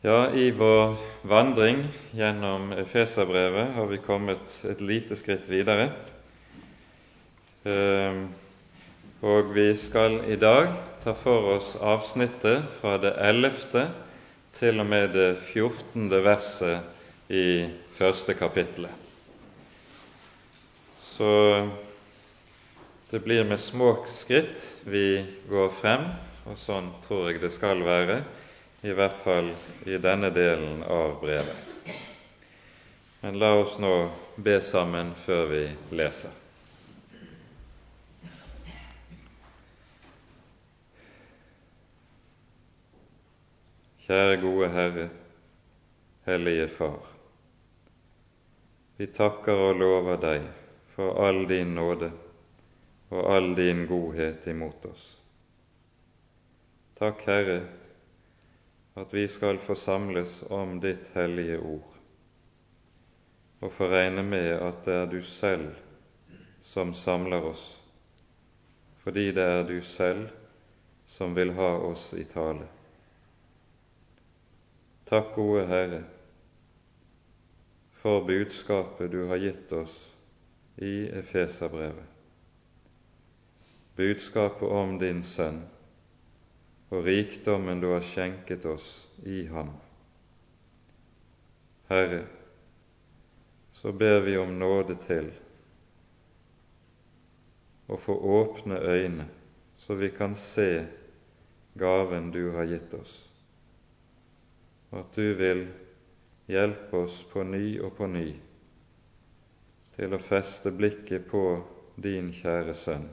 Ja, i vår vandring gjennom Efeserbrevet har vi kommet et lite skritt videre. Ehm, og vi skal i dag ta for oss avsnittet fra det ellevte til og med det fjortende verset i første kapittelet. Så det blir med små skritt vi går frem, og sånn tror jeg det skal være, i hvert fall i denne delen av brevet. Men la oss nå be sammen før vi leser. Kjære gode Herre, Hellige Far. Vi takker og lover deg for all din nåde og all din godhet imot oss. Takk, Herre, at vi skal forsamles om ditt hellige ord, og få regne med at det er du selv som samler oss, fordi det er du selv som vil ha oss i tale. Takk, gode Herre, for budskapet du har gitt oss i Efeserbrevet budskapet om din Sønn og rikdommen du har skjenket oss i ham. Herre, så ber vi om nåde til å få åpne øyne, så vi kan se gaven du har gitt oss, og at du vil hjelpe oss på ny og på ny til å feste blikket på din kjære Sønn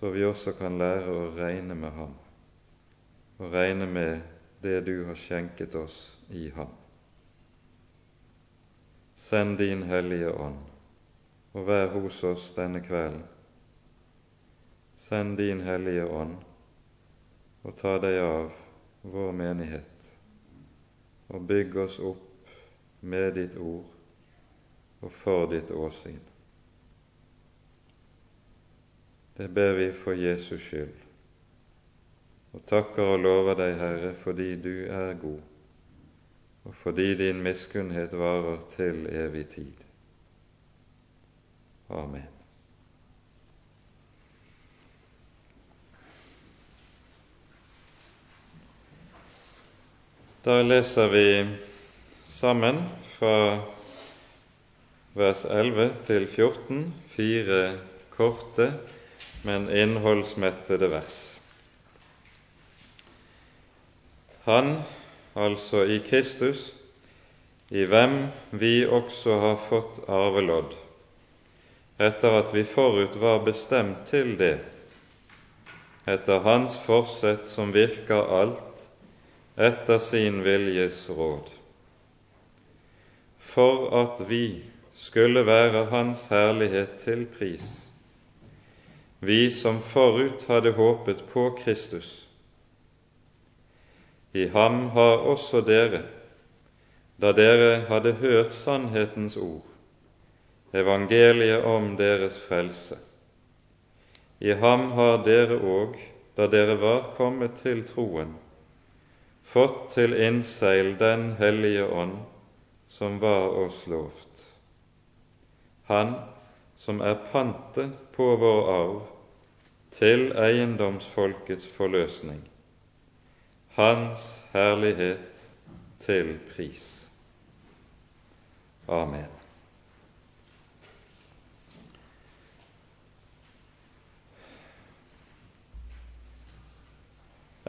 så vi også kan lære å regne med Ham, og regne med det du har skjenket oss i Ham. Send din Hellige Ånd, og vær hos oss denne kvelden. Send din Hellige Ånd, og ta deg av vår menighet, og bygg oss opp med ditt ord og for ditt åsyn. Det ber vi for Jesus skyld, og takker og lover deg, Herre, fordi du er god, og fordi din miskunnhet varer til evig tid. Amen. Da leser vi sammen fra vers 11 til 14 fire korte men innholdsmettede vers. Han, altså i Kristus, i hvem vi også har fått arvelodd, etter at vi forut var bestemt til det, etter Hans forsett som virker alt etter sin viljes råd, for at vi skulle være Hans herlighet til pris vi som forut hadde håpet på Kristus. I ham har også dere, da dere hadde hørt sannhetens ord, evangeliet om deres frelse. I ham har dere òg, da dere var kommet til troen, fått til innseil Den hellige ånd, som var oss lovt. Han som er pantet på vår arv til eiendomsfolkets forløsning, Hans herlighet til pris. Amen.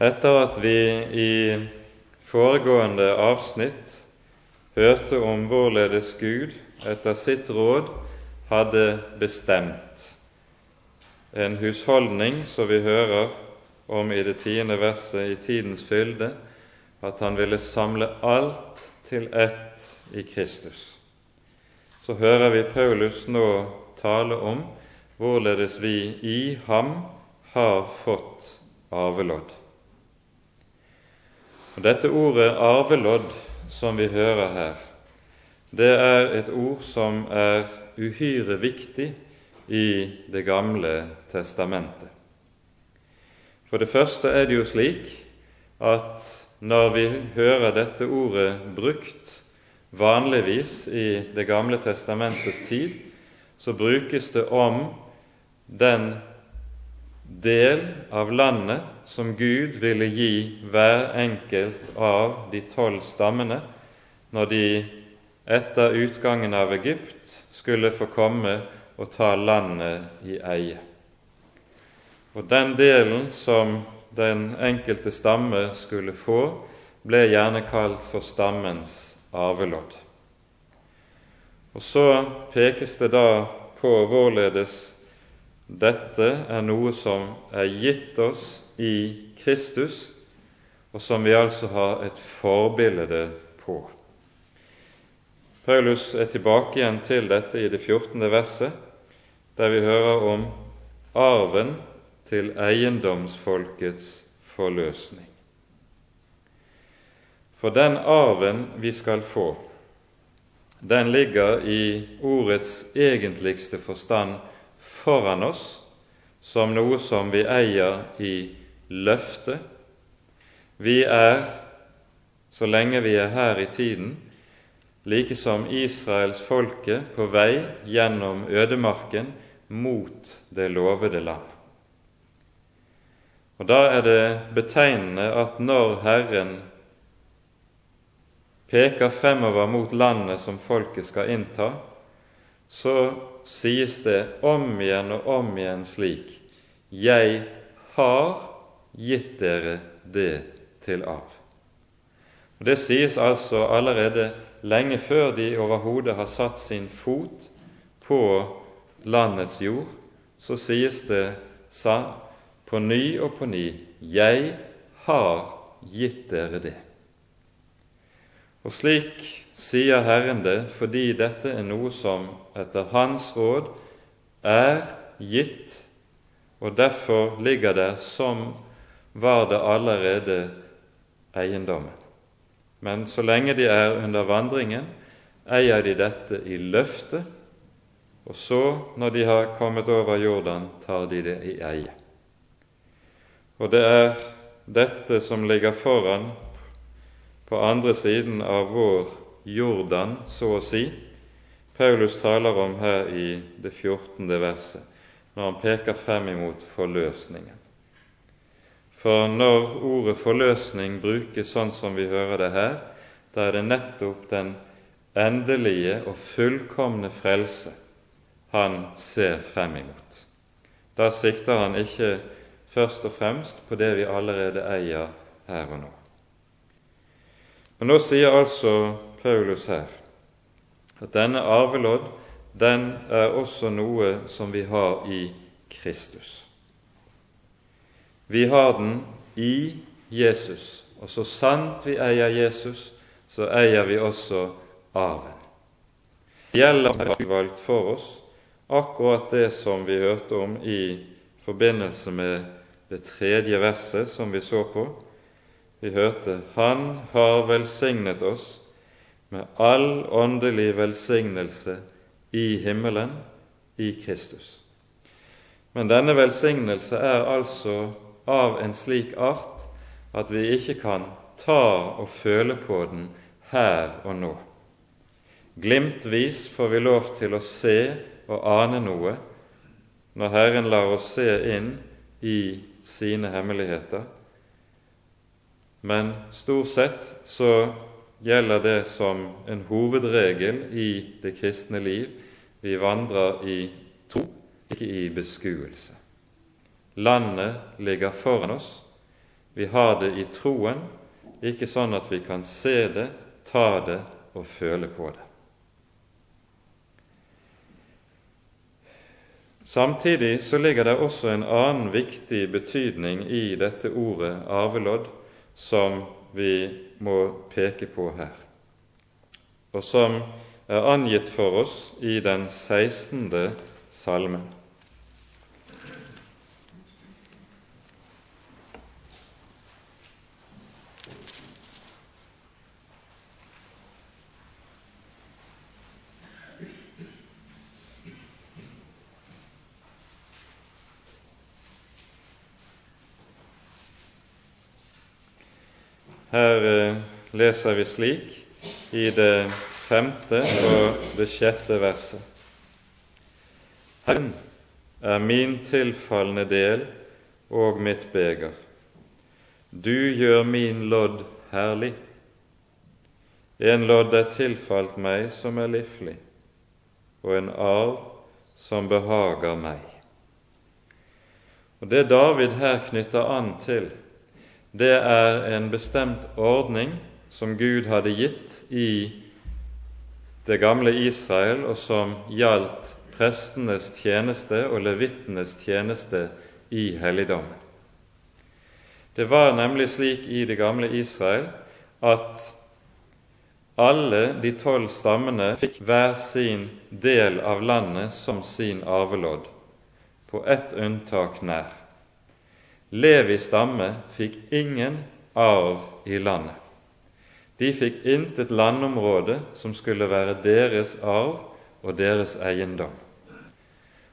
Etter at vi i foregående avsnitt hørte om hvorledes Gud etter sitt råd hadde bestemt en husholdning som vi hører om i det tiende verset i tidens fylde, at han ville samle alt til ett i Kristus. Så hører vi Paulus nå tale om hvorledes vi i ham har fått arvelodd. Og Dette ordet arvelodd som vi hører her, det er et ord som er uhyre viktig i Det gamle testamentet. For det første er det jo slik at når vi hører dette ordet brukt vanligvis i Det gamle testamentets tid, så brukes det om den del av landet som Gud ville gi hver enkelt av de tolv stammene når de etter utgangen av Egypt skulle få komme og ta landet i eie. Og Den delen som den enkelte stamme skulle få, ble gjerne kalt for stammens arvelodd. Og Så pekes det da på hvorledes dette er noe som er gitt oss i Kristus, og som vi altså har et forbilde på. Paulus er tilbake igjen til dette i det 14. verset, der vi hører om arven til eiendomsfolkets forløsning. For den arven vi skal få, den ligger i ordets egentligste forstand foran oss som noe som vi eier i løftet. Vi er, så lenge vi er her i tiden, like som Israels folke på vei gjennom ødemarken mot det lovede land. Og Da er det betegnende at når Herren peker fremover mot landet som folket skal innta, så sies det om igjen og om igjen slik Jeg har gitt dere det til arv. Og Det sies altså allerede lenge før de overhodet har satt sin fot på landets jord. Så sies det sa, på ny og på ny Jeg har gitt dere det. Og slik sier Herren det fordi dette er noe som etter Hans råd er gitt, og derfor ligger der som var det allerede eiendommen. Men så lenge de er under vandringen, eier de dette i løftet, og så, når de har kommet over Jordan, tar de det i eie. Og det er dette som ligger foran på andre siden av vår Jordan, så å si, Paulus taler om her i det 14. verset, når han peker frem imot forløsningen. For når ordet forløsning brukes sånn som vi hører det her, da er det nettopp den endelige og fullkomne frelse han ser frem imot. Da sikter han ikke først og fremst på det vi allerede eier her og nå. Og Nå sier altså Paulus her at denne arvelodd den er også noe som vi har i Kristus. Vi har den i Jesus, og så sant vi eier Jesus, så eier vi også arven. Det gjelder valgt for oss akkurat det som vi hørte om i forbindelse med det tredje verset som vi så på. Vi hørte 'Han har velsignet oss med all åndelig velsignelse i himmelen i Kristus'. Men denne velsignelse er altså av en slik art at vi ikke kan ta og føle på den her og nå. Glimtvis får vi lov til å se og ane noe når Herren lar oss se inn i sine hemmeligheter. Men stort sett så gjelder det som en hovedregel i det kristne liv. Vi vandrer i tro, ikke i beskuelse. Landet ligger foran oss. Vi har det i troen, ikke sånn at vi kan se det, ta det og føle på det. Samtidig så ligger det også en annen viktig betydning i dette ordet arvelodd som vi må peke på her, og som er angitt for oss i den 16. salmen. Her eh, leser vi slik i det femte og det sjette verset. Herren er min tilfallende del og mitt beger. Du gjør min lodd herlig. En lodd er tilfalt meg som er liflig, og en arv som behager meg. Og Det David her knytter an til, det er en bestemt ordning som Gud hadde gitt i det gamle Israel, og som gjaldt prestenes tjeneste og levittenes tjeneste i helligdommen. Det var nemlig slik i det gamle Israel at alle de tolv stammene fikk hver sin del av landet som sin arvelodd, på ett unntak nær. Levi stamme fikk ingen arv i landet. De fikk intet landområde som skulle være deres arv og deres eiendom.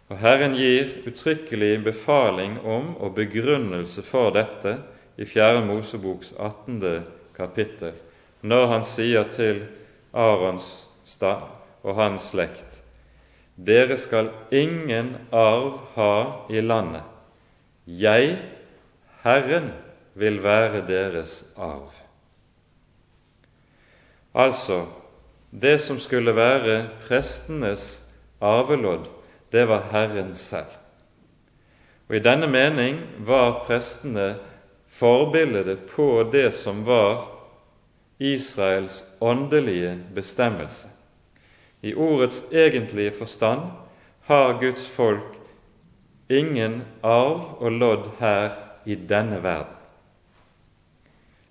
Og Herren gir uttrykkelig befaling om og begrunnelse for dette i 4. Moseboks 18. kapittel, når han sier til Arons stad og hans slekt dere skal ingen arv ha i landet. Jeg, Herren, vil være deres arv. Altså, det som skulle være prestenes arvelodd, det var Herren selv. Og I denne mening var prestene forbildet på det som var Israels åndelige bestemmelse. I ordets egentlige forstand har Guds folk ingen arv og lodd her i denne verden.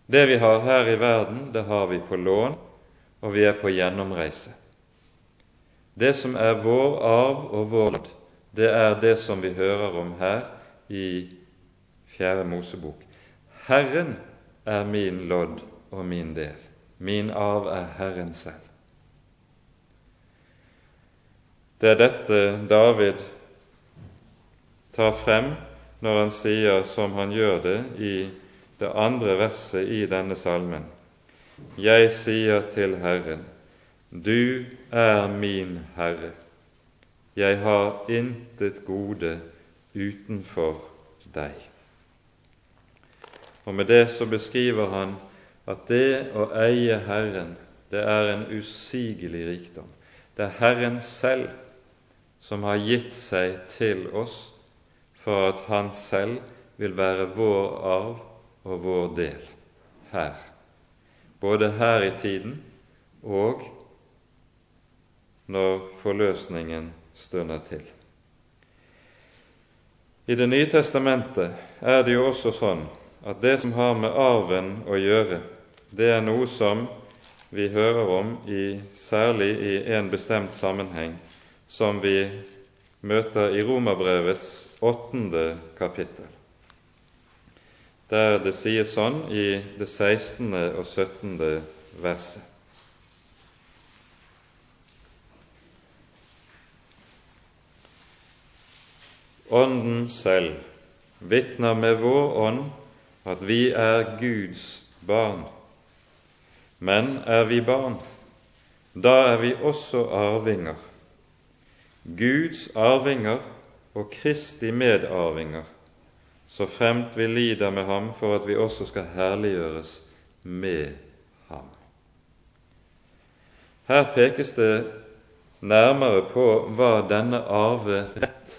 Det vi har her i verden, det har vi på lån, og vi er på gjennomreise. Det som er vår arv og vår lodd, det er det som vi hører om her i Fjerde Mosebok. Herren er min lodd og min del. Min arv er Herren selv. Det er dette David tar frem når han sier som han gjør det i det andre verset i denne salmen. Jeg sier til Herren, du er min Herre, jeg har intet gode utenfor deg. Og Med det så beskriver han at det å eie Herren, det er en usigelig rikdom. Det er Herren selv som har gitt seg til oss for at Han selv vil være vår arv og vår del her både her i tiden og når forløsningen stunder til. I Det nye testamentet er det jo også sånn at det som har med arven å gjøre, det er noe som vi hører om i, særlig i en bestemt sammenheng, som vi møter i Romerbrevets åttende kapittel der det sies sånn i det 16. og 17. verset. Ånden selv vitner med vår ånd at vi er Guds barn. Men er vi barn, da er vi også arvinger. Guds arvinger og Kristi medarvinger så fremt vi lider med ham for at vi også skal herliggjøres med ham. Her pekes det nærmere på hva denne arverett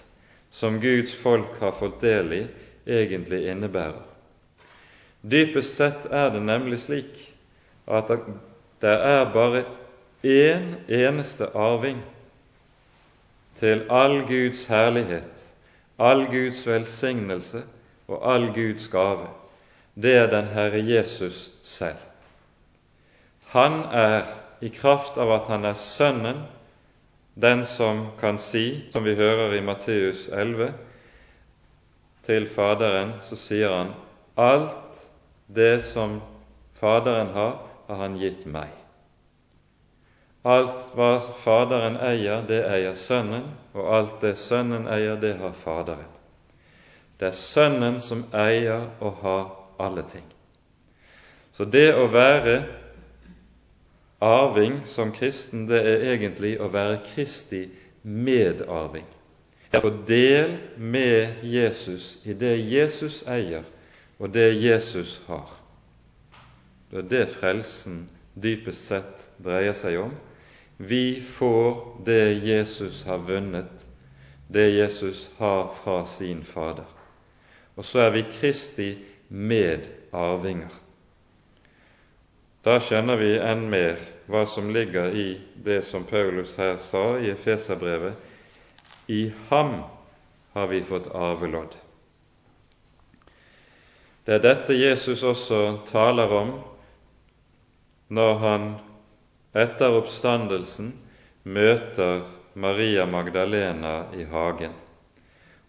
som Guds folk har fått del i, egentlig innebærer. Dypest sett er det nemlig slik at det er bare én eneste arving til all Guds herlighet, all Guds velsignelse og all Guds gave, det er den Herre Jesus selv. Han er, i kraft av at han er Sønnen, den som kan si, som vi hører i Matteus 11, til Faderen, så sier han alt det som Faderen har, har han gitt meg. Alt hva Faderen eier, det eier Sønnen, og alt det Sønnen eier, det har Faderen. Det er Sønnen som eier og har alle ting. Så det å være arving som kristen, det er egentlig å være Kristi medarving. Jeg får del med Jesus i det Jesus eier, og det Jesus har. Det er det frelsen dypest sett dreier seg om. Vi får det Jesus har vunnet, det Jesus har fra sin Fader. Og så er vi Kristi medarvinger. Da skjønner vi enn mer hva som ligger i det som Paulus her sa i Efeserbrevet. I ham har vi fått arvelodd. Det er dette Jesus også taler om når han etter oppstandelsen møter Maria Magdalena i hagen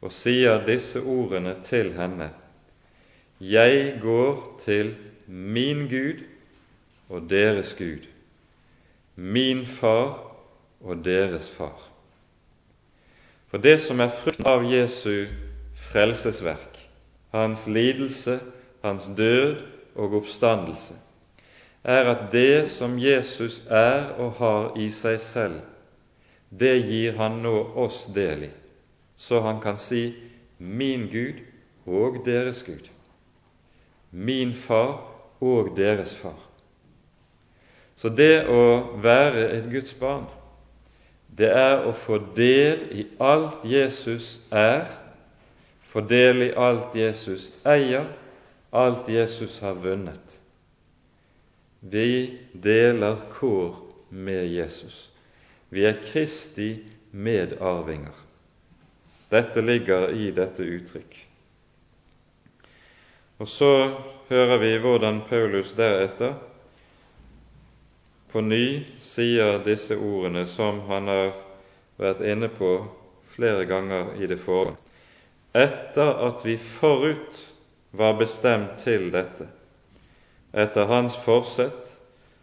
og sier disse ordene til henne Jeg går til min Gud og deres Gud, min far og deres far. For det som er frukt av Jesu frelsesverk, hans lidelse, hans død og oppstandelse, er at det som Jesus er og har i seg selv, det gir han nå oss del i, så han kan si 'min Gud og deres Gud', 'min far og deres far'. Så det å være et Guds barn, det er å få del i alt Jesus er, få del i alt Jesus eier, alt Jesus har vunnet. Vi deler kår med Jesus. Vi er Kristi medarvinger. Dette ligger i dette uttrykk. Og så hører vi hvordan Paulus deretter på ny sier disse ordene som han har vært inne på flere ganger i det forrige. Etter at vi forut var bestemt til dette, etter Hans forsett,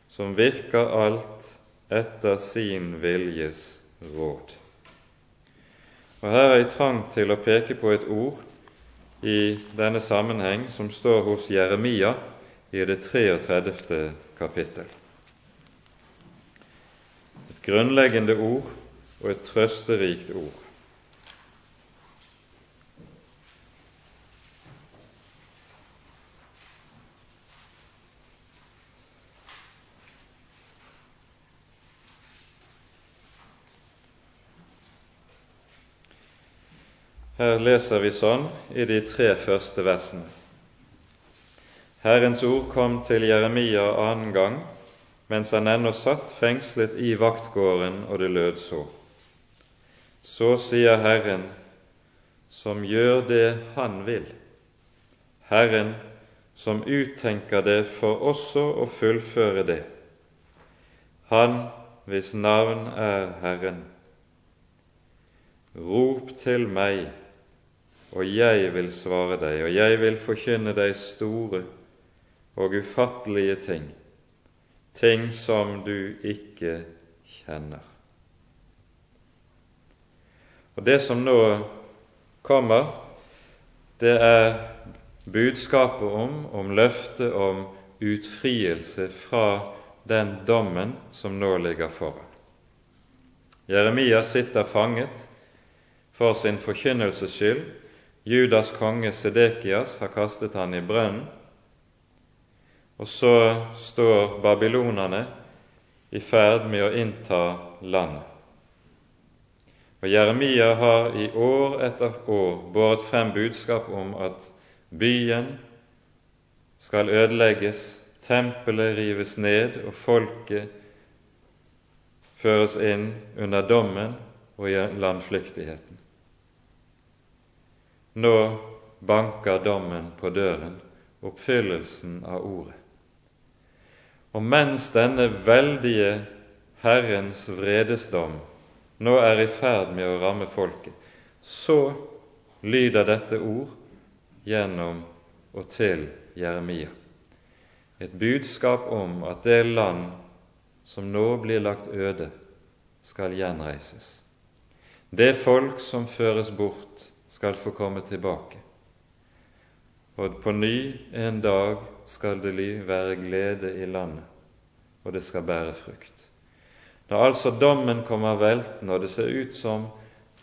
som virker alt etter sin viljes råd. Og Her er jeg trang til å peke på et ord i denne sammenheng som står hos Jeremia i det 33. kapittel Et grunnleggende ord og et trøsterikt ord. Her leser vi sånn i de tre første versene. Herrens ord kom til Jeremia annen gang mens han ennå satt fengslet i vaktgården, og det lød så. Så sier Herren, som gjør det Han vil, Herren som uttenker det for også å fullføre det, Han hvis navn er Herren. Rop til meg, og jeg vil svare deg, og jeg vil forkynne deg store og ufattelige ting ting som du ikke kjenner. Og Det som nå kommer, det er budskapet om, om løftet om utfrielse fra den dommen som nå ligger foran. Jeremia sitter fanget for sin forkynnelses skyld. Judas konge Sedekias har kastet han i brønnen. Og så står babylonerne i ferd med å innta landet. Og Jeremia har i år etter år båret frem budskap om at byen skal ødelegges, tempelet rives ned, og folket føres inn under dommen og i landflyktigheten. Nå banker dommen på døren, oppfyllelsen av ordet. Og mens denne veldige Herrens vredesdom nå er i ferd med å ramme folket, så lyder dette ord gjennom og til Jeremia. Et budskap om at det land som nå blir lagt øde, skal gjenreises. Det folk som føres bort, skal få komme tilbake. og på ny en dag skal det være glede i landet, og det skal bære frukt. Når altså dommen kommer veltende, og det ser ut som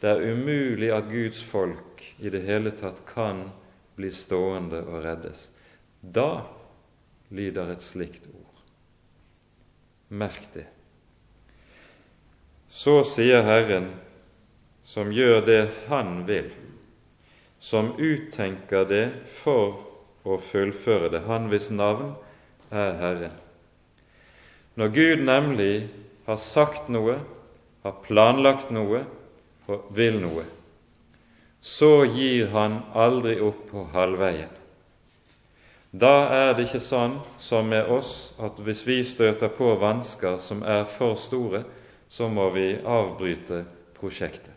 det er umulig at Guds folk i det hele tatt kan bli stående og reddes, da lyder et slikt ord. Merk det. Så sier Herren, som gjør det Han vil, som uttenker det for å fullføre det, Han hvis navn er Herren. Når Gud nemlig har sagt noe, har planlagt noe og vil noe, så gir Han aldri opp på halvveien. Da er det ikke sånn som med oss at hvis vi støter på vansker som er for store, så må vi avbryte prosjektet.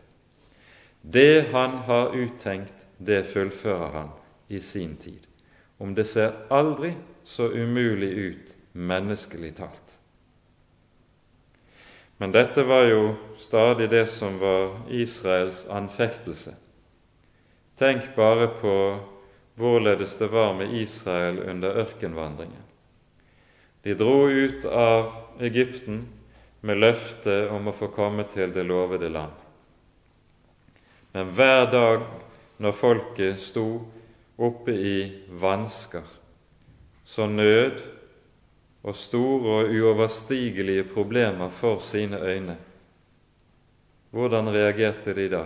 Det han har uttenkt, det fullfører han i sin tid. Om det ser aldri så umulig ut menneskelig talt. Men dette var jo stadig det som var Israels anfektelse. Tenk bare på hvorledes det var med Israel under ørkenvandringen. De dro ut av Egypten med løfte om å få komme til det lovede land. Men hver dag når folket sto oppe i vansker, så nød og store og uoverstigelige problemer for sine øyne. Hvordan reagerte de da?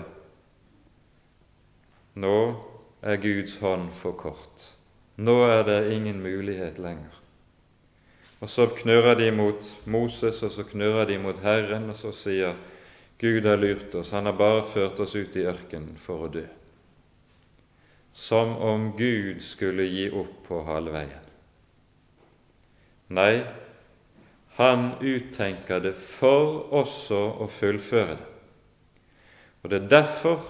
Nå er Guds hånd for kort. Nå er det ingen mulighet lenger. Og så knurrer de mot Moses, og så knurrer de mot Herren, og så sier Gud har lurt oss, han har bare ført oss ut i ørkenen for å dø. Som om Gud skulle gi opp på halvveien. Nei, han uttenker det for også å fullføre det. Og Det er derfor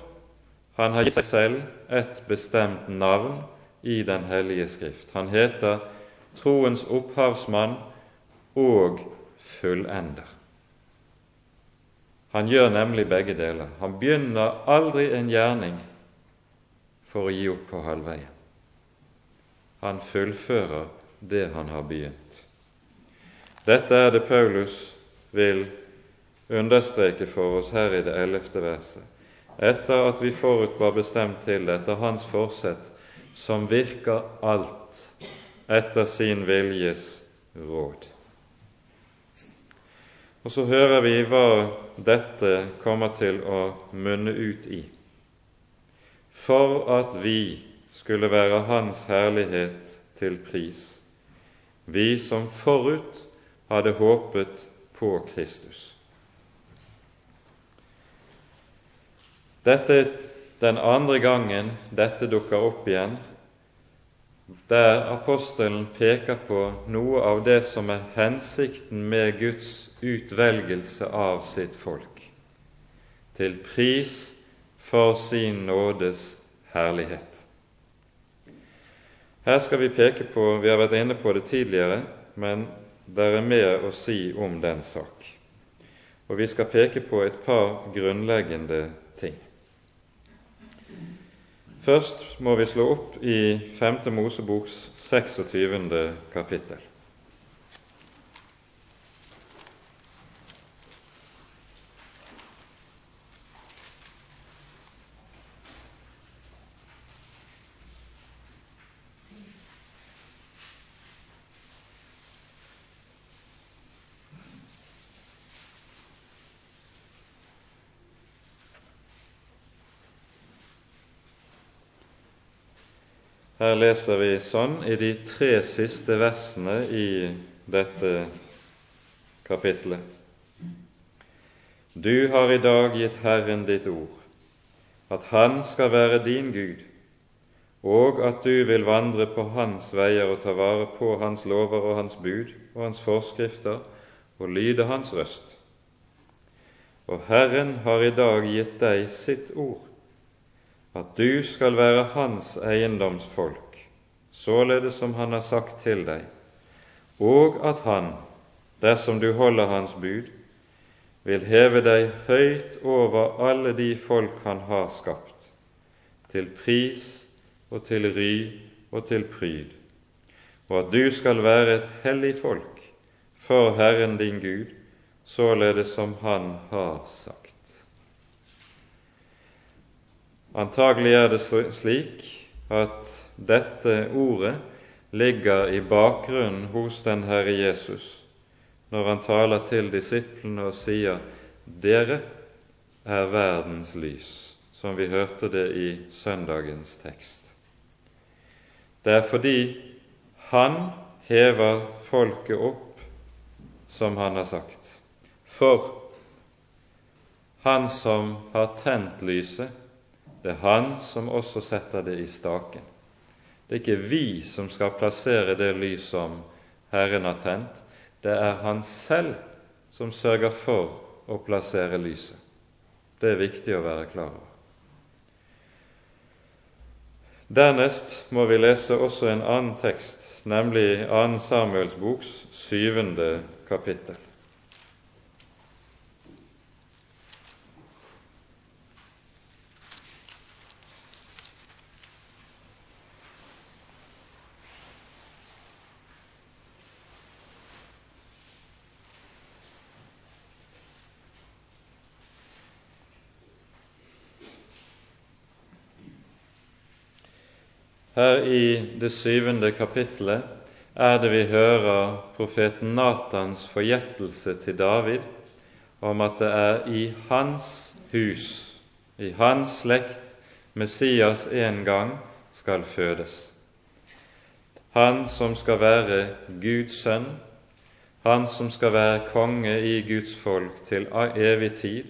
han har gitt seg selv et bestemt navn i Den hellige Skrift. Han heter troens opphavsmann og fullender. Han gjør nemlig begge deler. Han begynner aldri en gjerning for å gi opp på halvveien. Han fullfører det han har begynt. Dette er det Paulus vil understreke for oss her i det ellevte verset. Etter at vi forut var bestemt til det, etter Hans forsett, som virker alt etter sin viljes råd. Og så hører vi hva dette kommer til å munne ut i. For at vi skulle være Hans herlighet til pris, vi som forut hadde håpet på Kristus. Dette er den andre gangen dette dukker opp igjen, der apostelen peker på noe av det som er hensikten med Guds utvelgelse av sitt folk, til pris for sin nådes herlighet. Her skal vi peke på Vi har vært inne på det tidligere, men det er mer å si om den sak. Og vi skal peke på et par grunnleggende ting. Først må vi slå opp i 5. Moseboks 26. kapittel. Her leser vi sånn i de tre siste versene i dette kapitlet. Du har i dag gitt Herren ditt ord, at Han skal være din Gud, og at du vil vandre på Hans veier og ta vare på Hans lover og Hans bud og Hans forskrifter og lyde Hans røst. Og Herren har i dag gitt deg sitt ord, at du skal være hans eiendomsfolk, således som han har sagt til deg, og at han, dersom du holder hans bud, vil heve deg høyt over alle de folk han har skapt, til pris og til ry og til pryd, og at du skal være et hellig folk for Herren din Gud, således som Han har sagt. Antagelig er det slik at dette ordet ligger i bakgrunnen hos den Herre Jesus når han taler til disiplene og sier 'Dere er verdens lys', som vi hørte det i søndagens tekst. Det er fordi han hever folket opp, som han har sagt. For han som har tent lyset, det er han som også setter det i staken. Det er ikke vi som skal plassere det lys som Herren har tent, det er Han selv som sørger for å plassere lyset. Det er viktig å være klar over. Dernest må vi lese også en annen tekst, nemlig 2. Samuels boks syvende kapittel. Her i det syvende kapittelet er det vi hører profeten Natans forgjettelse til David om at det er i hans hus, i hans slekt, Messias en gang skal fødes. Han som skal være Guds sønn, han som skal være konge i Guds folk til evig tid,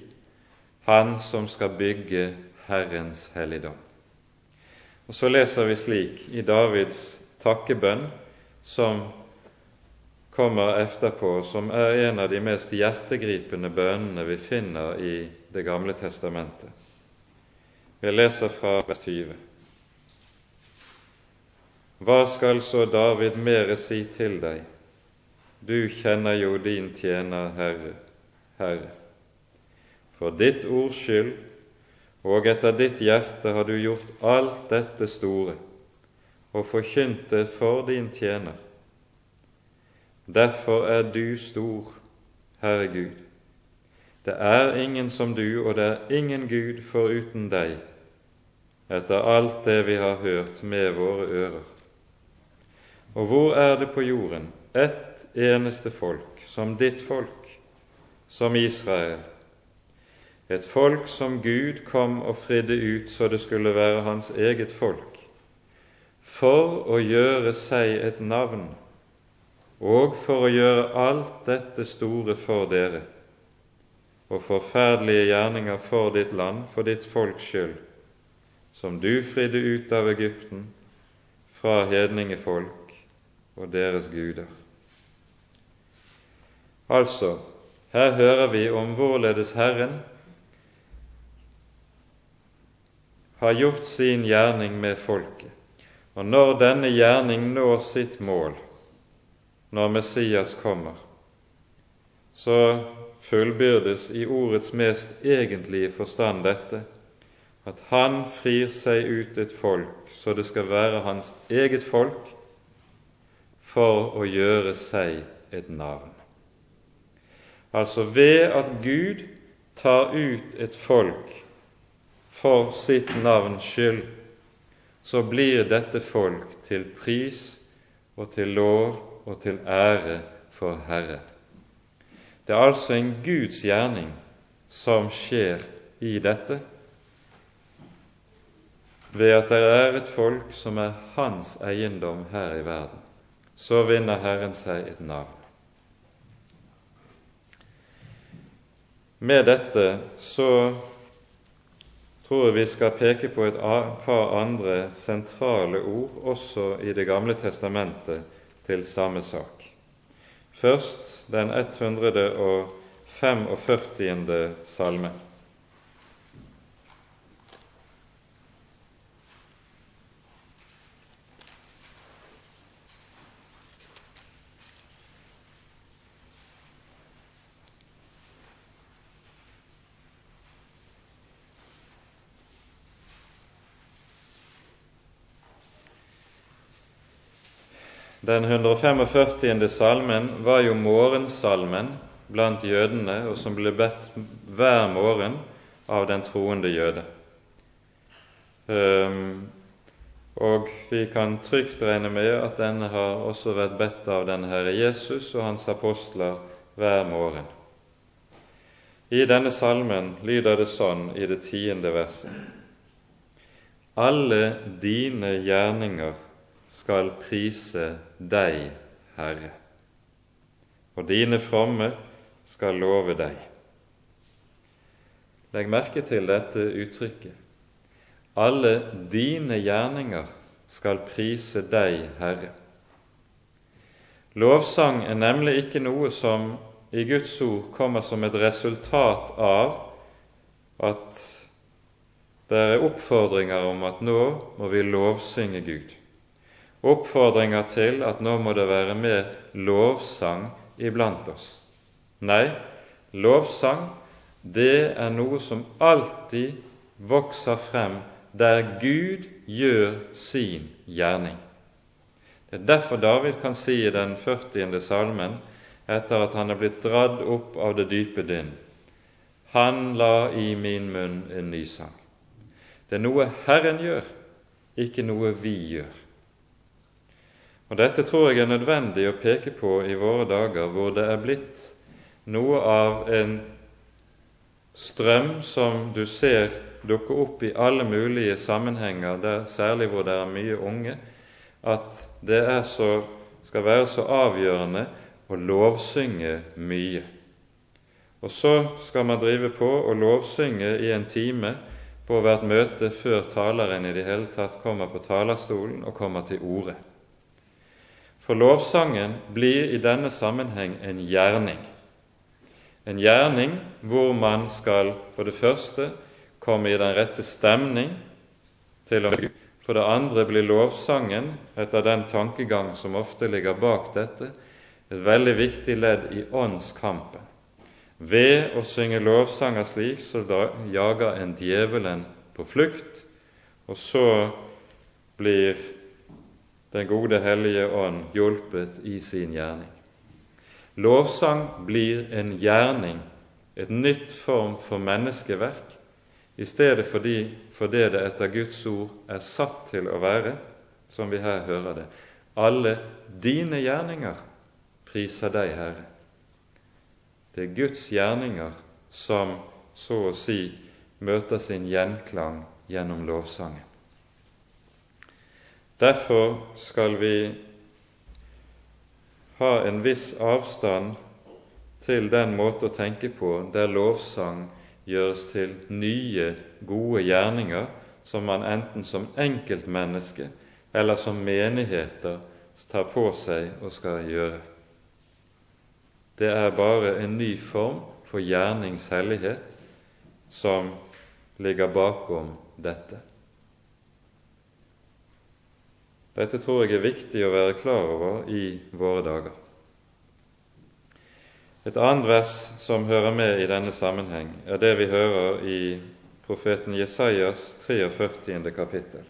han som skal bygge Herrens helligdom. Og Så leser vi slik i Davids takkebønn, som kommer etterpå, som er en av de mest hjertegripende bønnene vi finner i Det gamle testamentet. Vi leser fra vers 20. Hva skal så David mere si til deg? Du kjenner jo din tjener, Herre, Herre. For ditt ords skyld og etter ditt hjerte har du gjort alt dette store og forkynt det for din tjener. Derfor er du stor, Herre Gud. Det er ingen som du, og det er ingen Gud foruten deg, etter alt det vi har hørt med våre ører. Og hvor er det på jorden ett eneste folk, som ditt folk, som Israel, et folk som Gud kom og fridde ut så det skulle være hans eget folk, for å gjøre seg et navn og for å gjøre alt dette store for dere, og forferdelige gjerninger for ditt land, for ditt folks skyld, som du fridde ut av Egypten, fra hedningefolk og deres guder. Altså, her hører vi om hvorledes Herren har gjort sin gjerning med folket. Og når denne gjerning når sitt mål, når Messias kommer, så fullbyrdes i ordets mest egentlige forstand dette at han frir seg ut et folk så det skal være hans eget folk, for å gjøre seg et navn. Altså ved at Gud tar ut et folk for sitt navns skyld, så blir dette folk til pris og til lov og til ære for Herren. Det er altså en Guds gjerning som skjer i dette, ved at det er et folk som er hans eiendom her i verden. Så vinner Herren seg et navn. Med dette så tror jeg vi skal peke på et par andre sentrale ord også i Det gamle testamentet til samme sak. Først den 145. salme. Den 145. salmen var jo morgensalmen blant jødene, og som ble bedt hver morgen av den troende jøde. Um, og vi kan trygt regne med at denne har også vært bedt av den Herre Jesus og hans apostler hver morgen. I denne salmen lyder det sånn i det tiende verset. Alle dine gjerninger skal prise deg, Herre, og dine fromme skal love deg. Legg merke til dette uttrykket. Alle dine gjerninger skal prise deg, Herre. Lovsang er nemlig ikke noe som i Guds ord kommer som et resultat av at det er oppfordringer om at nå må vi lovsynge Gud oppfordringer til at nå må det være med lovsang iblant oss. Nei, lovsang det er noe som alltid vokser frem der Gud gjør sin gjerning. Det er derfor David kan si i den 40. salmen, etter at han er blitt dradd opp av det dype dynn, Han la i min munn en ny sang. Det er noe Herren gjør, ikke noe vi gjør. Og Dette tror jeg er nødvendig å peke på i våre dager, hvor det er blitt noe av en strøm som du ser dukke opp i alle mulige sammenhenger, der, særlig hvor det er mye unge, at det så, skal være så avgjørende å lovsynge mye. Og så skal man drive på og lovsynge i en time på hvert møte før taleren i det hele tatt kommer på talerstolen og kommer til orde. For lovsangen blir i denne sammenheng en gjerning. En gjerning hvor man skal for det første komme i den rette stemning til å For det andre blir lovsangen, etter den tankegang som ofte ligger bak dette, et veldig viktig ledd i åndskampen. Ved å synge lovsanger slik, så jager en djevelen på flukt, og så blir den gode Hellige Ånd hjulpet i sin gjerning. Lovsang blir en gjerning, et nytt form for menneskeverk, i stedet for, de, for det det etter Guds ord er satt til å være, som vi her hører det. Alle dine gjerninger priser deg, Herre. Det er Guds gjerninger som så å si møter sin gjenklang gjennom lovsangen. Derfor skal vi ha en viss avstand til den måte å tenke på der lovsang gjøres til nye, gode gjerninger som man enten som enkeltmenneske eller som menigheter tar på seg og skal gjøre. Det er bare en ny form for gjerningshellighet som ligger bakom dette. Dette tror jeg er viktig å være klar over i våre dager. Et annet vers som hører med i denne sammenheng, er det vi hører i profeten Jesajas 43. kapittel.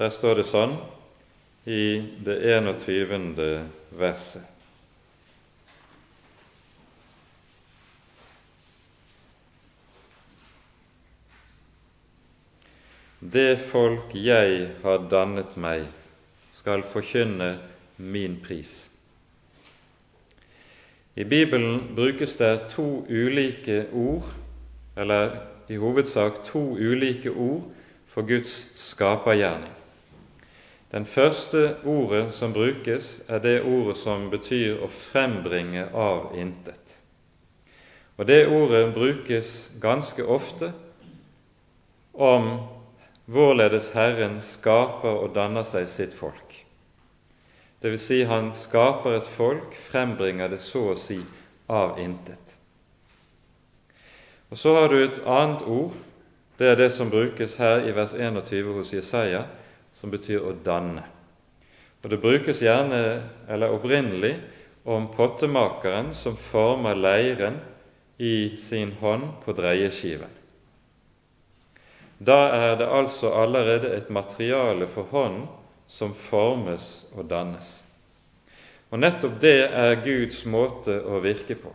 Der står det sånn i det 21. verset. Det folk jeg har dannet meg, skal forkynne min pris. I Bibelen brukes det to ulike ord, eller i hovedsak to ulike ord, for Guds skapergjerning. Den første ordet som brukes, er det ordet som betyr å frembringe av intet. Og Det ordet brukes ganske ofte om hvorledes Herren skaper og danner seg sitt folk. Det vil si, han skaper et folk, frembringer det så å si av intet. Og Så har du et annet ord, det er det som brukes her i vers 21 hos Jesaja, som betyr å danne. Og Det brukes gjerne, eller opprinnelig, om pottemakeren som former leiren i sin hånd på dreieskiven. Da er det altså allerede et materiale for hånden som formes og dannes. Og nettopp det er Guds måte å virke på.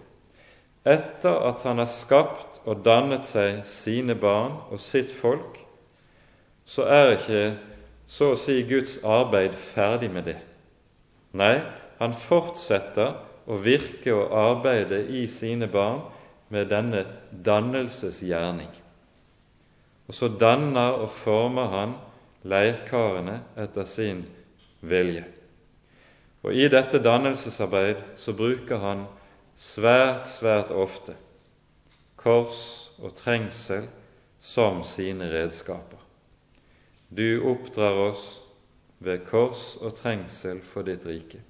Etter at Han har skapt og dannet seg sine barn og sitt folk, så er ikke så å si Guds arbeid ferdig med det. Nei, han fortsetter å virke og arbeide i sine barn med denne dannelsesgjerning. Og så danner og former han leirkarene etter sin vilje. Og i dette dannelsesarbeid så bruker han svært, svært ofte kors og trengsel som sine redskaper. Du oppdrar oss ved kors og trengsel for ditt rike.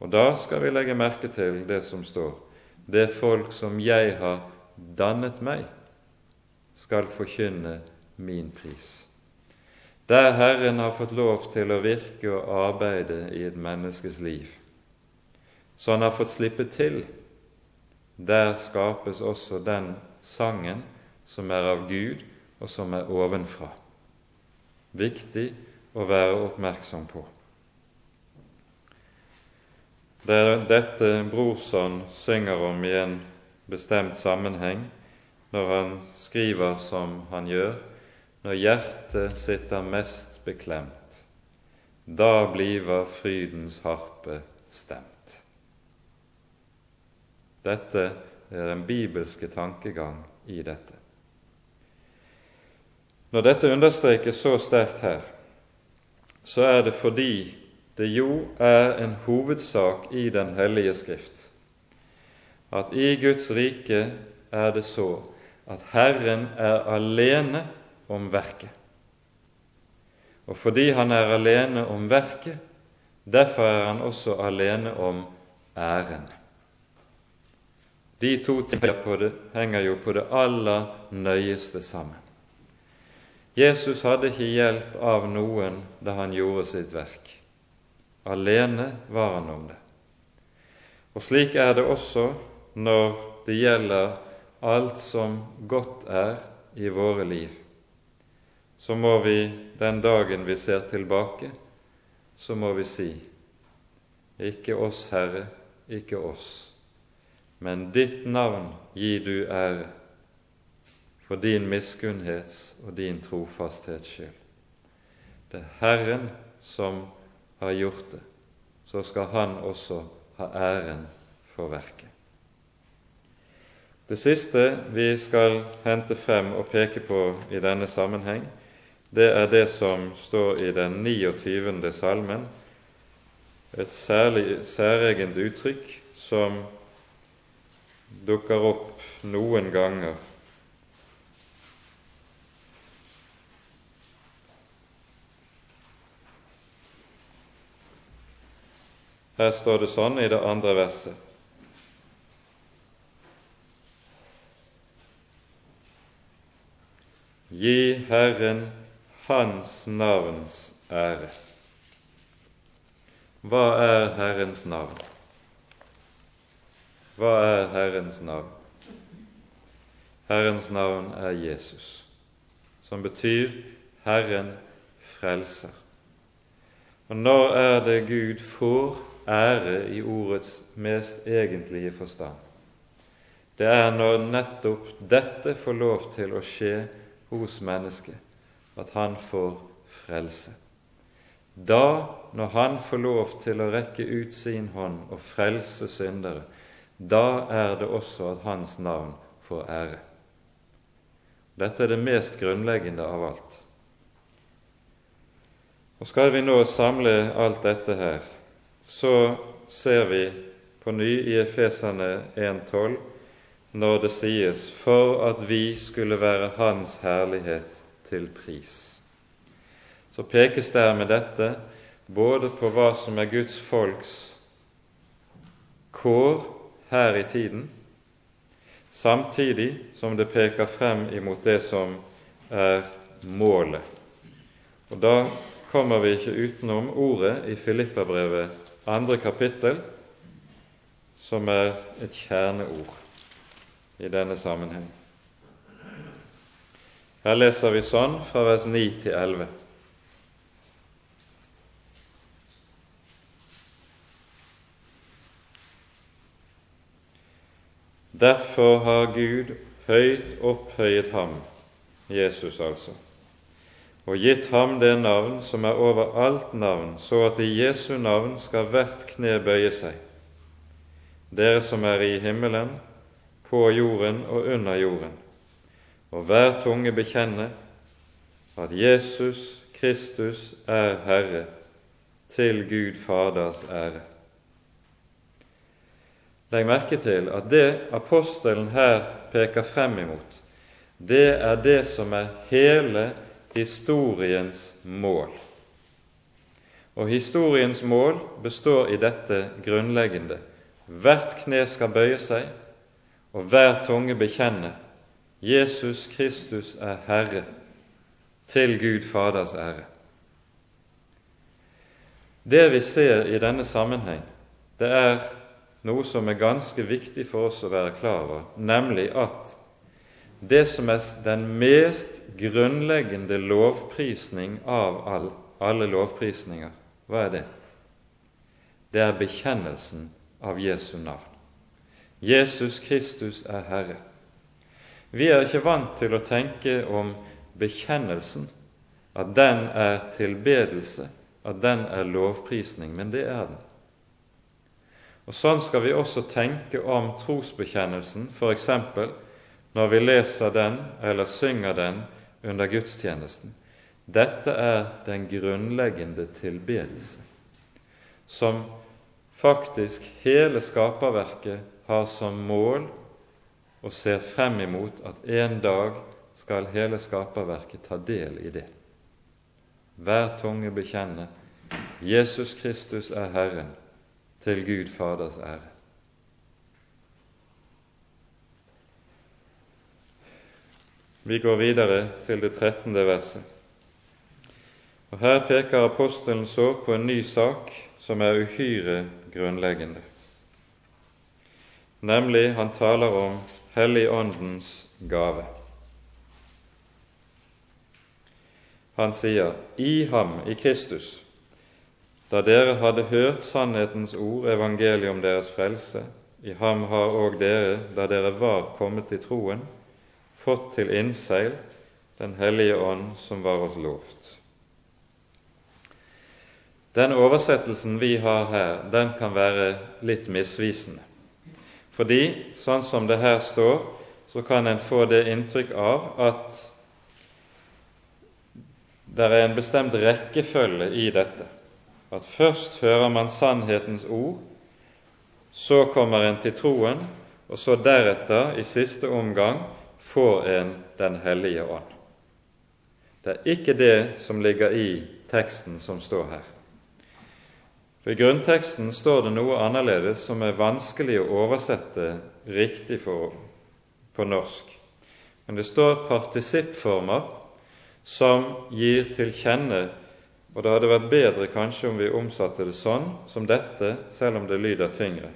Og da skal vi legge merke til det som står det folk som jeg har dannet meg, skal forkynne min pris. Der Herren har fått lov til å virke og arbeide i et menneskes liv, så han har fått slippe til, der skapes også den sangen som er av Gud, og som er ovenfra. Viktig å være oppmerksom på. Det er dette Brorson synger om i en bestemt sammenheng når han skriver som han gjør, når hjertet sitter mest beklemt. Da bliver frydens harpe stemt. Dette er den bibelske tankegang i dette. Når dette understrekes så sterkt her, så er det fordi det jo er en hovedsak i Den hellige Skrift at i Guds rike er det så at Herren er alene om verket. Og fordi Han er alene om verket, derfor er Han også alene om æren. De to tingene henger jo på det aller nøyeste sammen. Jesus hadde ikke hjelp av noen da han gjorde sitt verk. Alene var han om det. Og slik er det også når det gjelder alt som godt er i våre liv. Så må vi den dagen vi ser tilbake, så må vi si ikke oss, Herre, ikke oss, men ditt navn gi du ære for din miskunnhets og din trofasthets skyld. Det er Herren som har gjort det, så skal han også ha æren for verket. Det siste vi skal hente frem og peke på i denne sammenheng, det er det som står i den 29. salmen, et særlig, særegent uttrykk som dukker opp noen ganger Her står det sånn i det andre verset. Gi Herren Hans navns ære. Hva er Herrens navn? Hva er Herrens navn? Herrens navn er Jesus, som betyr Herren frelser. Og når er det Gud får ære i ordets mest egentlige forstand. Det er når nettopp dette får lov til å skje hos mennesket, at han får frelse. Da, når han får lov til å rekke ut sin hånd og frelse syndere, da er det også at hans navn får ære. Dette er det mest grunnleggende av alt. Og Skal vi nå samle alt dette her, så ser vi på ny i Efesene 1,12 når det sies 'for at vi skulle være Hans herlighet til pris'. Så pekes der med dette både på hva som er Guds folks kår her i tiden, samtidig som det peker frem imot det som er målet. Og Da kommer vi ikke utenom ordet i Filippabrevet andre kapittel, som er et kjerneord i denne sammenheng. Her leser vi sånn fra vers 9 til 11. Derfor har Gud høyt opphøyet ham, Jesus altså, og gitt ham det navn som er over alt navn, så at i Jesu navn skal hvert kne bøye seg, dere som er i himmelen, på jorden og under jorden, og hver tunge bekjenne at Jesus Kristus er Herre, til Gud Faders ære. Legg merke til at det apostelen her peker frem imot, det er det som er hele historiens mål. Og historiens mål består i dette grunnleggende. Hvert kne skal bøye seg, og hver tunge bekjenne Jesus Kristus er Herre, til Gud Faders ære. Det vi ser i denne sammenheng, det er noe som er ganske viktig for oss å være klar over, nemlig at det som er den mest grunnleggende lovprisning av all, alle lovprisninger, hva er det? Det er bekjennelsen av Jesu navn. Jesus Kristus er Herre. Vi er ikke vant til å tenke om bekjennelsen, at den er tilbedelse, at den er lovprisning, men det er den. Og Sånn skal vi også tenke om trosbekjennelsen, f.eks. når vi leser den eller synger den under gudstjenesten. Dette er den grunnleggende tilbedelse, som faktisk hele skaperverket har som mål og ser frem imot at en dag skal hele skaperverket ta del i det. Hver tunge bekjenne Jesus Kristus er Herren til Gud Faders ære. Vi går videre til det trettende verset. Og Her peker apostelen så på en ny sak som er uhyre grunnleggende. Nemlig han taler om Helligåndens gave. Han sier 'i ham, i Kristus', da dere hadde hørt sannhetens ord, evangeliet om deres frelse, i ham har òg dere, da dere var kommet til troen, fått til innseil Den hellige ånd som var oss lovt. Den oversettelsen vi har her, den kan være litt misvisende. Fordi, sånn som det her står, så kan en få det inntrykk av at det er en bestemt rekkefølge i dette at først hører man sannhetens ord, så kommer en til troen, og så deretter, i siste omgang, får en Den hellige ånd. Det er ikke det som ligger i teksten som står her. I grunnteksten står det noe annerledes som er vanskelig å oversette riktig for, på norsk. Men det står partisippformer som gir til kjenne og det hadde vært bedre kanskje om vi omsatte det sånn som dette, selv om det lyder tyngre.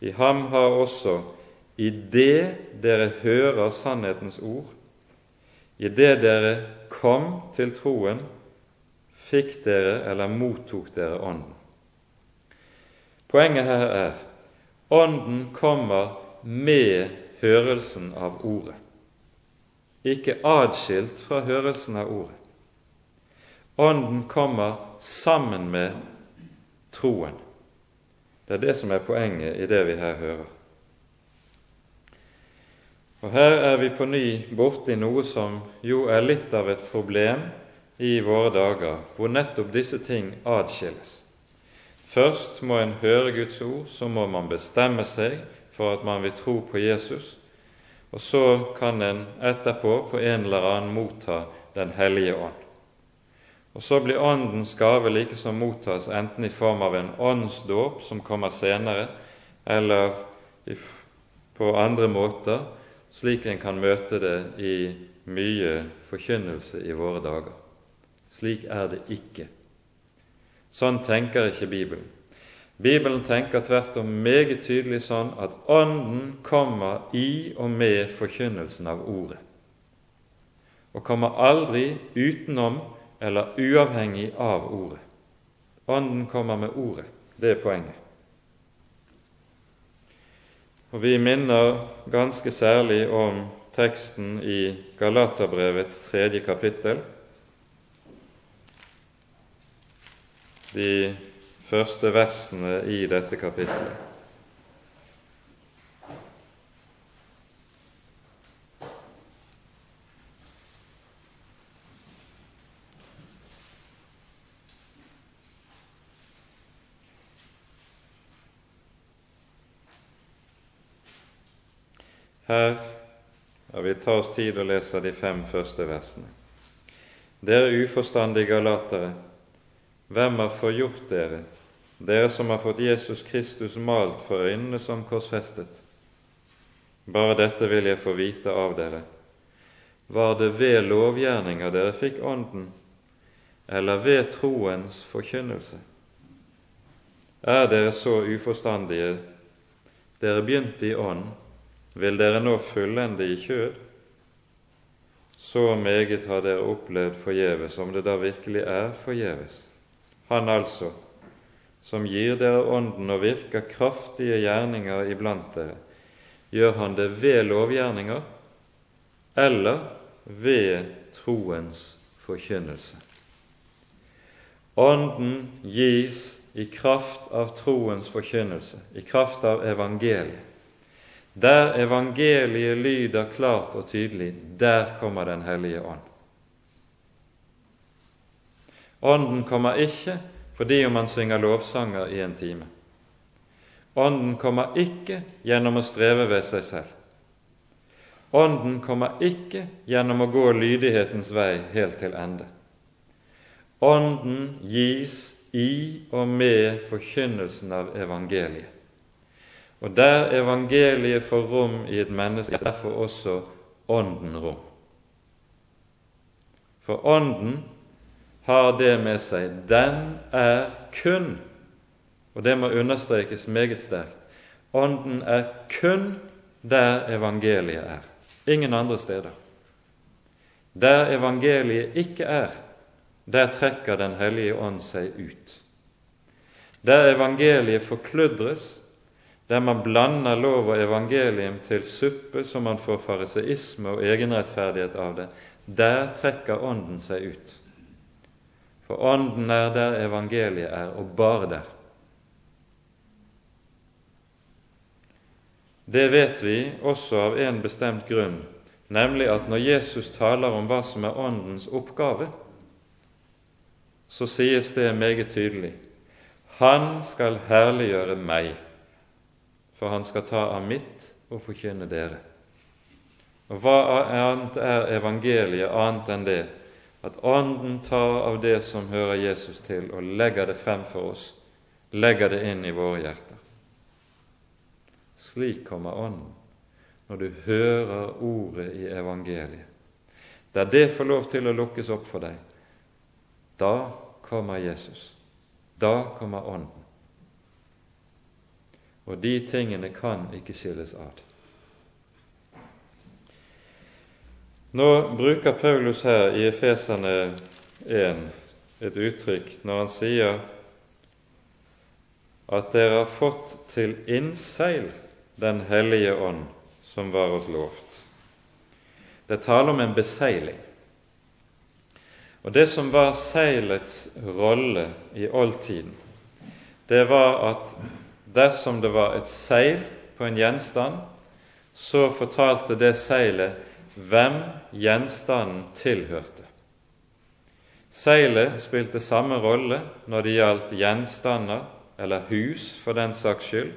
I ham har også, i det dere hører sannhetens ord, i det dere kom til troen, fikk dere eller mottok dere Ånden. Poenget her er Ånden kommer med hørelsen av Ordet, ikke adskilt fra hørelsen av Ordet. Ånden kommer sammen med troen. Det er det som er poenget i det vi her hører. Og Her er vi på ny borti noe som jo er litt av et problem i våre dager, hvor nettopp disse ting adskilles. Først må en høre Guds ord, så må man bestemme seg for at man vil tro på Jesus, og så kan en etterpå på en eller annen motta Den hellige ånd. Og så blir Åndens gave likesom mottas enten i form av en åndsdåp som kommer senere, eller på andre måter, slik en kan møte det i mye forkynnelse i våre dager. Slik er det ikke. Sånn tenker ikke Bibelen. Bibelen tenker tvert om meget tydelig sånn at Ånden kommer i og med forkynnelsen av Ordet. og kommer aldri utenom eller uavhengig av Ordet. Ånden kommer med Ordet. Det er poenget. Og Vi minner ganske særlig om teksten i Galaterbrevets tredje kapittel, de første versene i dette kapittelet. Her ja, vi tar oss tid og leser de fem første versene. Dere uforstandige galatere, hvem har forgjort dere, dere som har fått Jesus Kristus malt for øynene som korsfestet? Bare dette vil jeg få vite av dere. Var det ved lovgjerninger dere fikk Ånden, eller ved troens forkynnelse? Er dere så uforstandige? Dere begynte i ånd, vil dere nå fullende i kjød? Så meget har dere opplevd forgjeves, om det da virkelig er forgjeves. Han altså, som gir dere Ånden og virker kraftige gjerninger iblant dere, gjør han det ved lovgjerninger eller ved troens forkynnelse. Ånden gis i kraft av troens forkynnelse, i kraft av evangeliet. Der evangeliet lyder klart og tydelig, der kommer Den hellige ånd. Ånden kommer ikke fordi om man synger lovsanger i en time. Ånden kommer ikke gjennom å streve ved seg selv. Ånden kommer ikke gjennom å gå lydighetens vei helt til ende. Ånden gis i og med forkynnelsen av evangeliet. Og der evangeliet får rom i et menneske, derfor også Ånden rom. For Ånden har det med seg den er kun, og det må understrekes meget sterkt, Ånden er kun der evangeliet er, ingen andre steder. Der evangeliet ikke er, der trekker Den hellige ånd seg ut. Der evangeliet forkludres, der man blander lov og evangelium til suppe så man får fariseisme og egenrettferdighet av det, der trekker Ånden seg ut. For Ånden er der evangeliet er, og bare der. Det vet vi også av en bestemt grunn, nemlig at når Jesus taler om hva som er Åndens oppgave, så sies det meget tydelig Han skal herliggjøre meg for han skal ta av mitt og forkynne dere. Og Hva annet er evangeliet annet enn det at Ånden tar av det som hører Jesus til, og legger det frem for oss, legger det inn i våre hjerter. Slik kommer Ånden når du hører ordet i evangeliet. Der det får lov til å lukkes opp for deg, da kommer Jesus. Da kommer Ånden og de tingene kan ikke skilles ad. Nå bruker Paulus her i Efeserne 1 et uttrykk når han sier at dere har fått til innseil Den hellige ånd, som var oss lovt. Det taler om en beseiling. Og Det som var seilets rolle i oldtiden, det var at dersom det var et seil på en gjenstand, så fortalte det seilet hvem gjenstanden tilhørte. Seilet spilte samme rolle når det gjaldt gjenstander, eller hus for den saks skyld,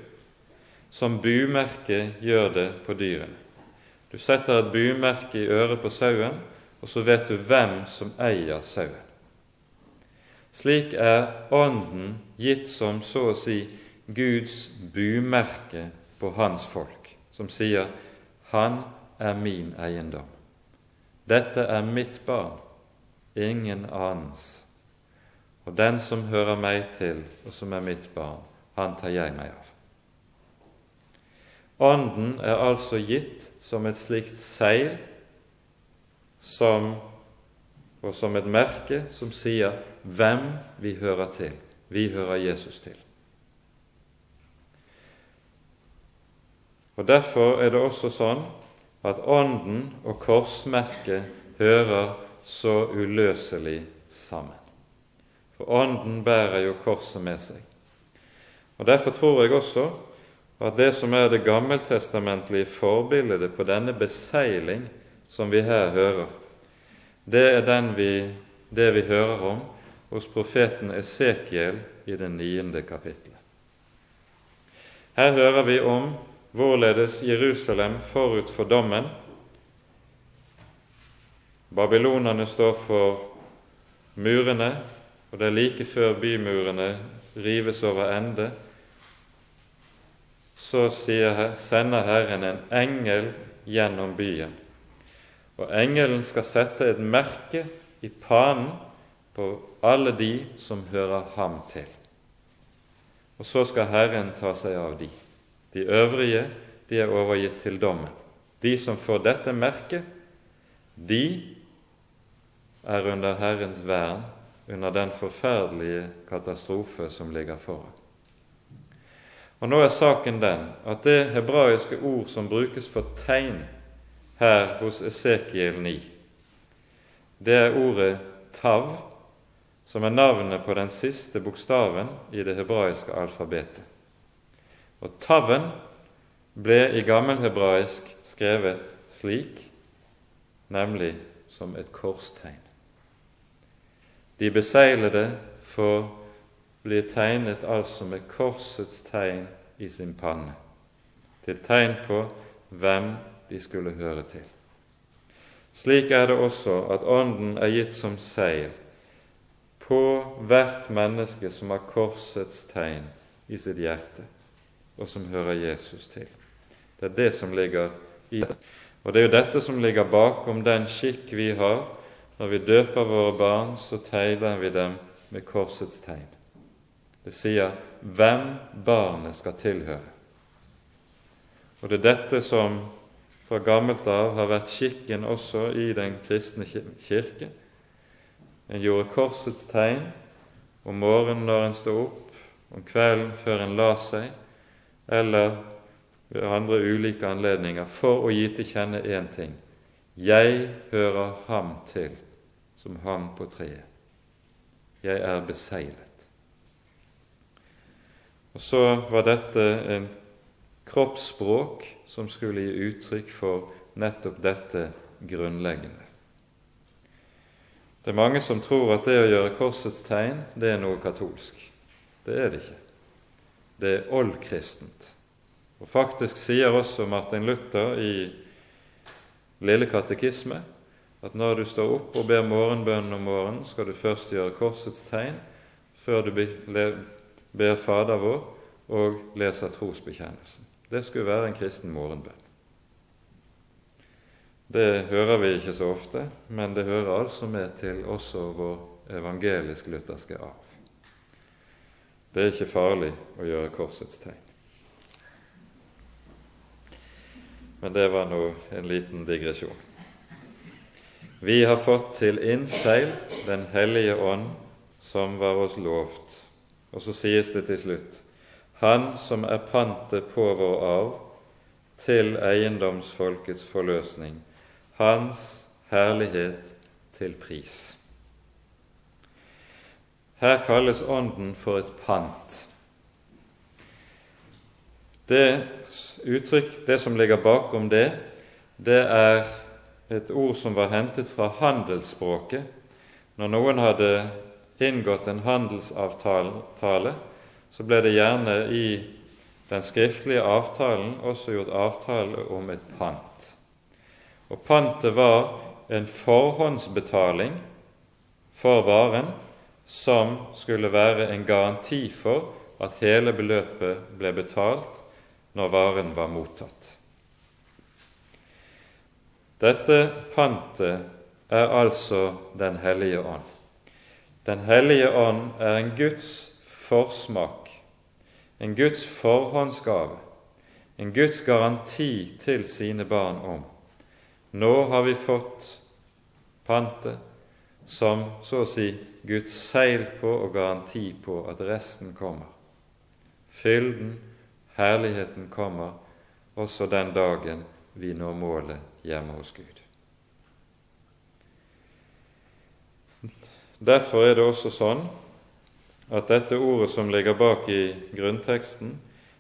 som bumerket gjør det på dyrene. Du setter et bumerke i øret på sauen, og så vet du hvem som eier sauen. Slik er Ånden gitt som så å si Guds bumerke på hans folk, som sier 'Han er min eiendom'. Dette er mitt barn, ingen annens. Og den som hører meg til, og som er mitt barn, han tar jeg meg av. Ånden er altså gitt som et slikt seil som, og som et merke som sier hvem vi hører til. Vi hører Jesus til. Og Derfor er det også sånn at Ånden og korsmerket hører så uløselig sammen. For Ånden bærer jo korset med seg. Og Derfor tror jeg også at det som er det gammeltestamentlige forbildet på denne beseiling som vi her hører, det er vi, det vi hører om hos profeten Esekiel i det niende kapittelet. Her hører vi om hvorledes Jerusalem forut for dommen Babylonerne står for murene, og det er like før bymurene rives over ende, så sier, sender Herren en engel gjennom byen. Og engelen skal sette et merke i panen på alle de som hører ham til. Og så skal Herren ta seg av de. De øvrige de er overgitt til dommen. De som får dette merket, de er under Herrens vern under den forferdelige katastrofe som ligger foran. Og Nå er saken den at det hebraiske ord som brukes for tegn her hos Esekiel 9, det er ordet tav, som er navnet på den siste bokstaven i det hebraiske alfabetet. Og taven ble i gammelhebraisk skrevet slik, nemlig som et korstegn. De beseglede får bli tegnet altså med korsets tegn i sin panne, til tegn på hvem de skulle høre til. Slik er det også at Ånden er gitt som seil på hvert menneske som har korsets tegn i sitt hjerte og som hører Jesus til. Det er det som ligger i det. Og det er jo dette som ligger bakom den skikk vi har når vi døper våre barn, så tegner vi dem med korsets tegn. Det sier hvem barnet skal tilhøre. Og det er dette som fra gammelt av har vært skikken også i den kristne kirke. En gjorde korsets tegn om morgenen når en sto opp, om kvelden før en la seg, eller ved andre ulike anledninger for å gi til kjenne én ting jeg hører ham til som hang på treet. Jeg er beseglet. Og så var dette en kroppsspråk som skulle gi uttrykk for nettopp dette grunnleggende. Det er mange som tror at det å gjøre korsets tegn, det er noe katolsk. Det er det ikke det er oldkristent. Og Faktisk sier også Martin Luther i Lille katekisme at når du står opp og ber morgenbønnen om morgenen, skal du først gjøre korsets tegn før du ber Fader vår og leser trosbekjennelsen. Det skulle være en kristen morgenbønn. Det hører vi ikke så ofte, men det hører altså med til også vår evangelisk-lutherske arv. Det er ikke farlig å gjøre korsets tegn. Men det var nå en liten digresjon. Vi har fått til innseil Den hellige ånd, som var oss lovt. Og så sies det til slutt Han som er pantet på vår arv, til eiendomsfolkets forløsning, Hans herlighet til pris. Her kalles Ånden for et pant. Det uttrykk, det som ligger bakom det, det er et ord som var hentet fra handelsspråket. Når noen hadde inngått en handelsavtale, så ble det gjerne i den skriftlige avtalen også gjort avtale om et pant. Og pantet var en forhåndsbetaling for varen som skulle være en garanti for at hele beløpet ble betalt når varen var mottatt. Dette pantet er altså Den hellige ånd. Den hellige ånd er en Guds forsmak, en Guds forhåndsgave, en Guds garanti til sine barn om nå har vi fått pantet, som så å si Guds seil på og garanti på at resten kommer. Fylden, herligheten kommer også den dagen vi når målet hjemme hos Gud. Derfor er det også sånn at dette ordet som ligger bak i grunnteksten,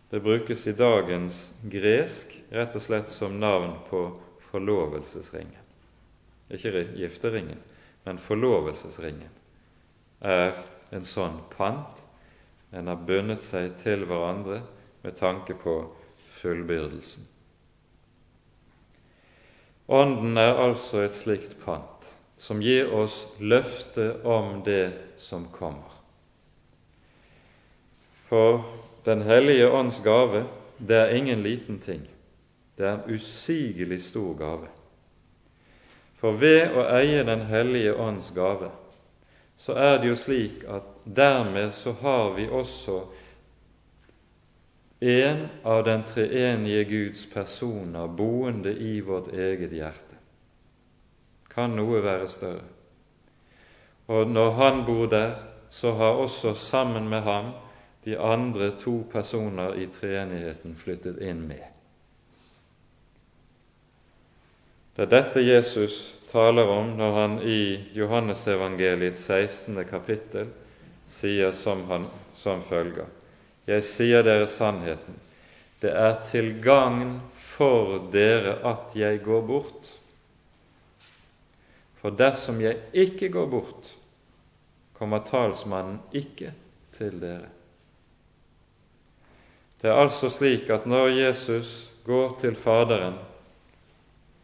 det brukes i dagens gresk rett og slett som navn på forlovelsesringen. Ikke gifteringen, men forlovelsesringen er en sånn pant. En har bundet seg til hverandre med tanke på fullbyrdelsen. Ånden er altså et slikt pant som gir oss løfte om det som kommer. For Den hellige ånds gave, det er ingen liten ting. Det er en usigelig stor gave. For ved å eie Den hellige ånds gave, så er det jo slik at dermed så har vi også en av den treenige Guds personer boende i vårt eget hjerte. Kan noe være større? Og når Han bor der, så har også sammen med ham de andre to personer i treenigheten flyttet inn med. Det er dette Jesus taler om når han i Johannesevangeliets 16. kapittel sier som, han, som følger Jeg sier dere sannheten. Det er til gagn for dere at jeg går bort. For dersom jeg ikke går bort, kommer talsmannen ikke til dere. Det er altså slik at når Jesus går til Faderen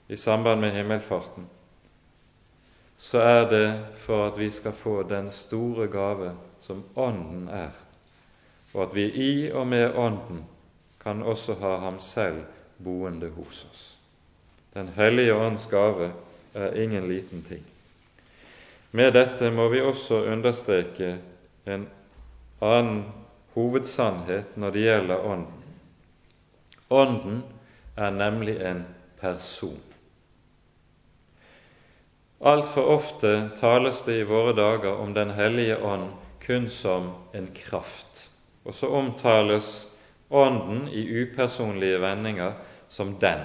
i samband med himmelfarten, så er det for at vi skal få den store gave som Ånden er, og at vi i og med Ånden kan også ha Ham selv boende hos oss. Den hellige ånds gave er ingen liten ting. Med dette må vi også understreke en annen hovedsannhet når det gjelder Ånden. Ånden er nemlig en person. Altfor ofte tales det i våre dager om Den hellige ånd kun som en kraft, og så omtales Ånden i upersonlige vendinger som den.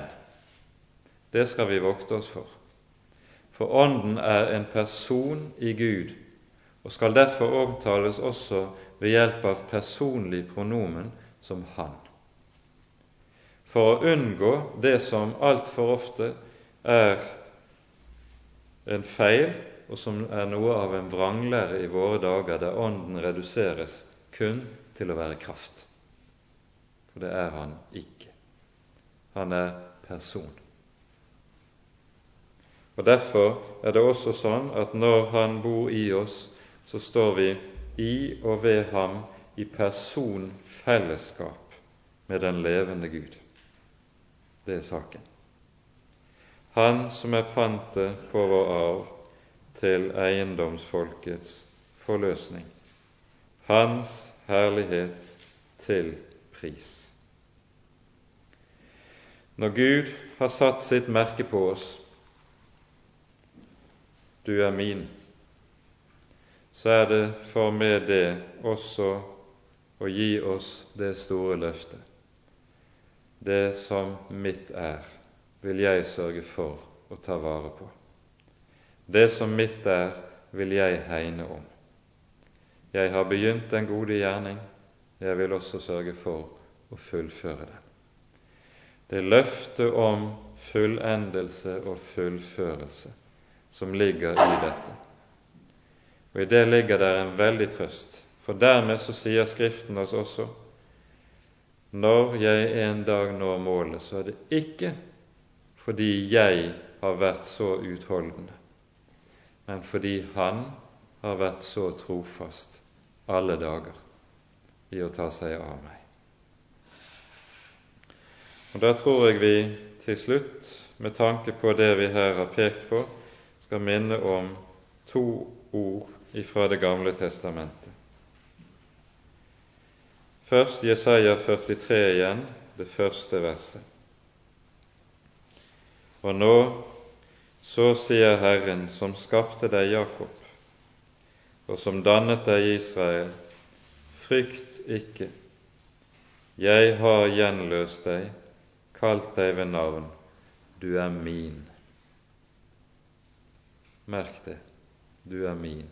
Det skal vi vokte oss for. For Ånden er en person i Gud og skal derfor omtales også ved hjelp av personlig pronomen som Han. For å unngå det som altfor ofte er en feil, og som er noe av en vranglære i våre dager, der Ånden reduseres kun til å være kraft. For det er han ikke. Han er person. Og Derfor er det også sånn at når Han bor i oss, så står vi i og ved ham i personfellesskap med den levende Gud. Det er saken. Han som er pantet på vår arv til eiendomsfolkets forløsning. Hans herlighet til pris. Når Gud har satt sitt merke på oss, du er min, så er det for med det også å gi oss det store løftet. Det som mitt er, vil jeg sørge for å ta vare på. Det som mitt er, vil jeg hegne om. Jeg har begynt en gode gjerning, jeg vil også sørge for å fullføre den. Det løftet om fullendelse og fullførelse som ligger i dette. Og I det ligger det en veldig trøst, for dermed så sier Skriften oss også når jeg en dag når målet, så er det ikke fordi jeg har vært så utholdende, men fordi Han har vært så trofast alle dager i å ta seg av meg. Og Da tror jeg vi til slutt, med tanke på det vi her har pekt på, skal minne om to ord fra Det gamle testamentet. Først Jesaja 43 igjen, det første verset. Og nå Så sier Herren, som skapte deg, Jakob, og som dannet deg, Israel, frykt ikke. Jeg har gjenløst deg, kalt deg ved navn, du er min. Merk det, du er min.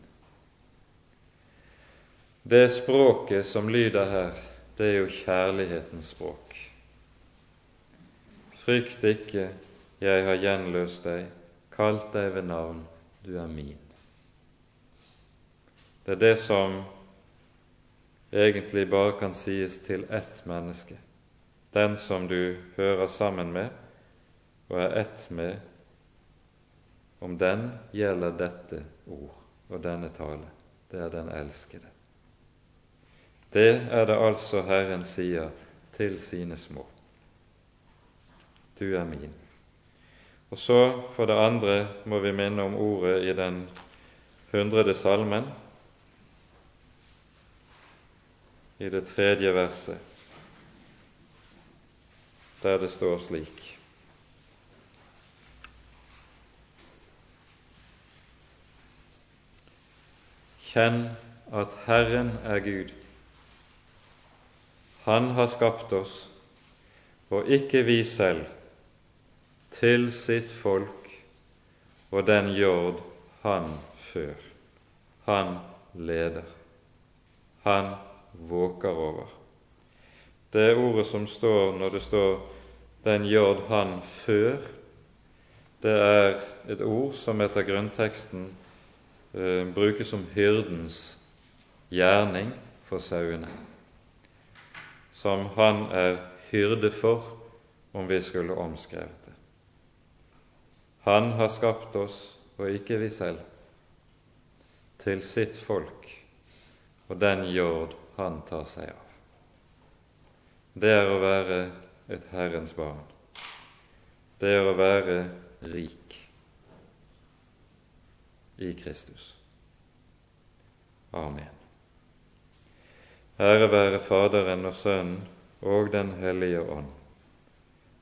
Det språket som lyder her, det er jo kjærlighetens språk. Frykt ikke, jeg har gjenløst deg, kalt deg ved navn, du er min. Det er det som egentlig bare kan sies til ett menneske, den som du hører sammen med og er ett med. Om den gjelder dette ord og denne tale. Det er den elskede. Det er det altså Herren sier til sine små. Du er min. Og så, for det andre, må vi minne om ordet i den hundrede salmen, i det tredje verset, der det står slik. Kjenn at Herren er Gud. Han har skapt oss, og ikke vi selv til sitt folk og den jord han før. Han leder. Han våker over. Det ordet som står når det står 'den jord han før', det er et ord som etter grunnteksten eh, brukes som hyrdens gjerning for sauene. Som han er hyrde for, om vi skulle omskrevet. Han har skapt oss, og ikke vi selv, til sitt folk og den jord han tar seg av. Det er å være et Herrens barn. Det er å være rik i Kristus. Amen. Ære være Faderen og Sønnen og Den hellige ånd,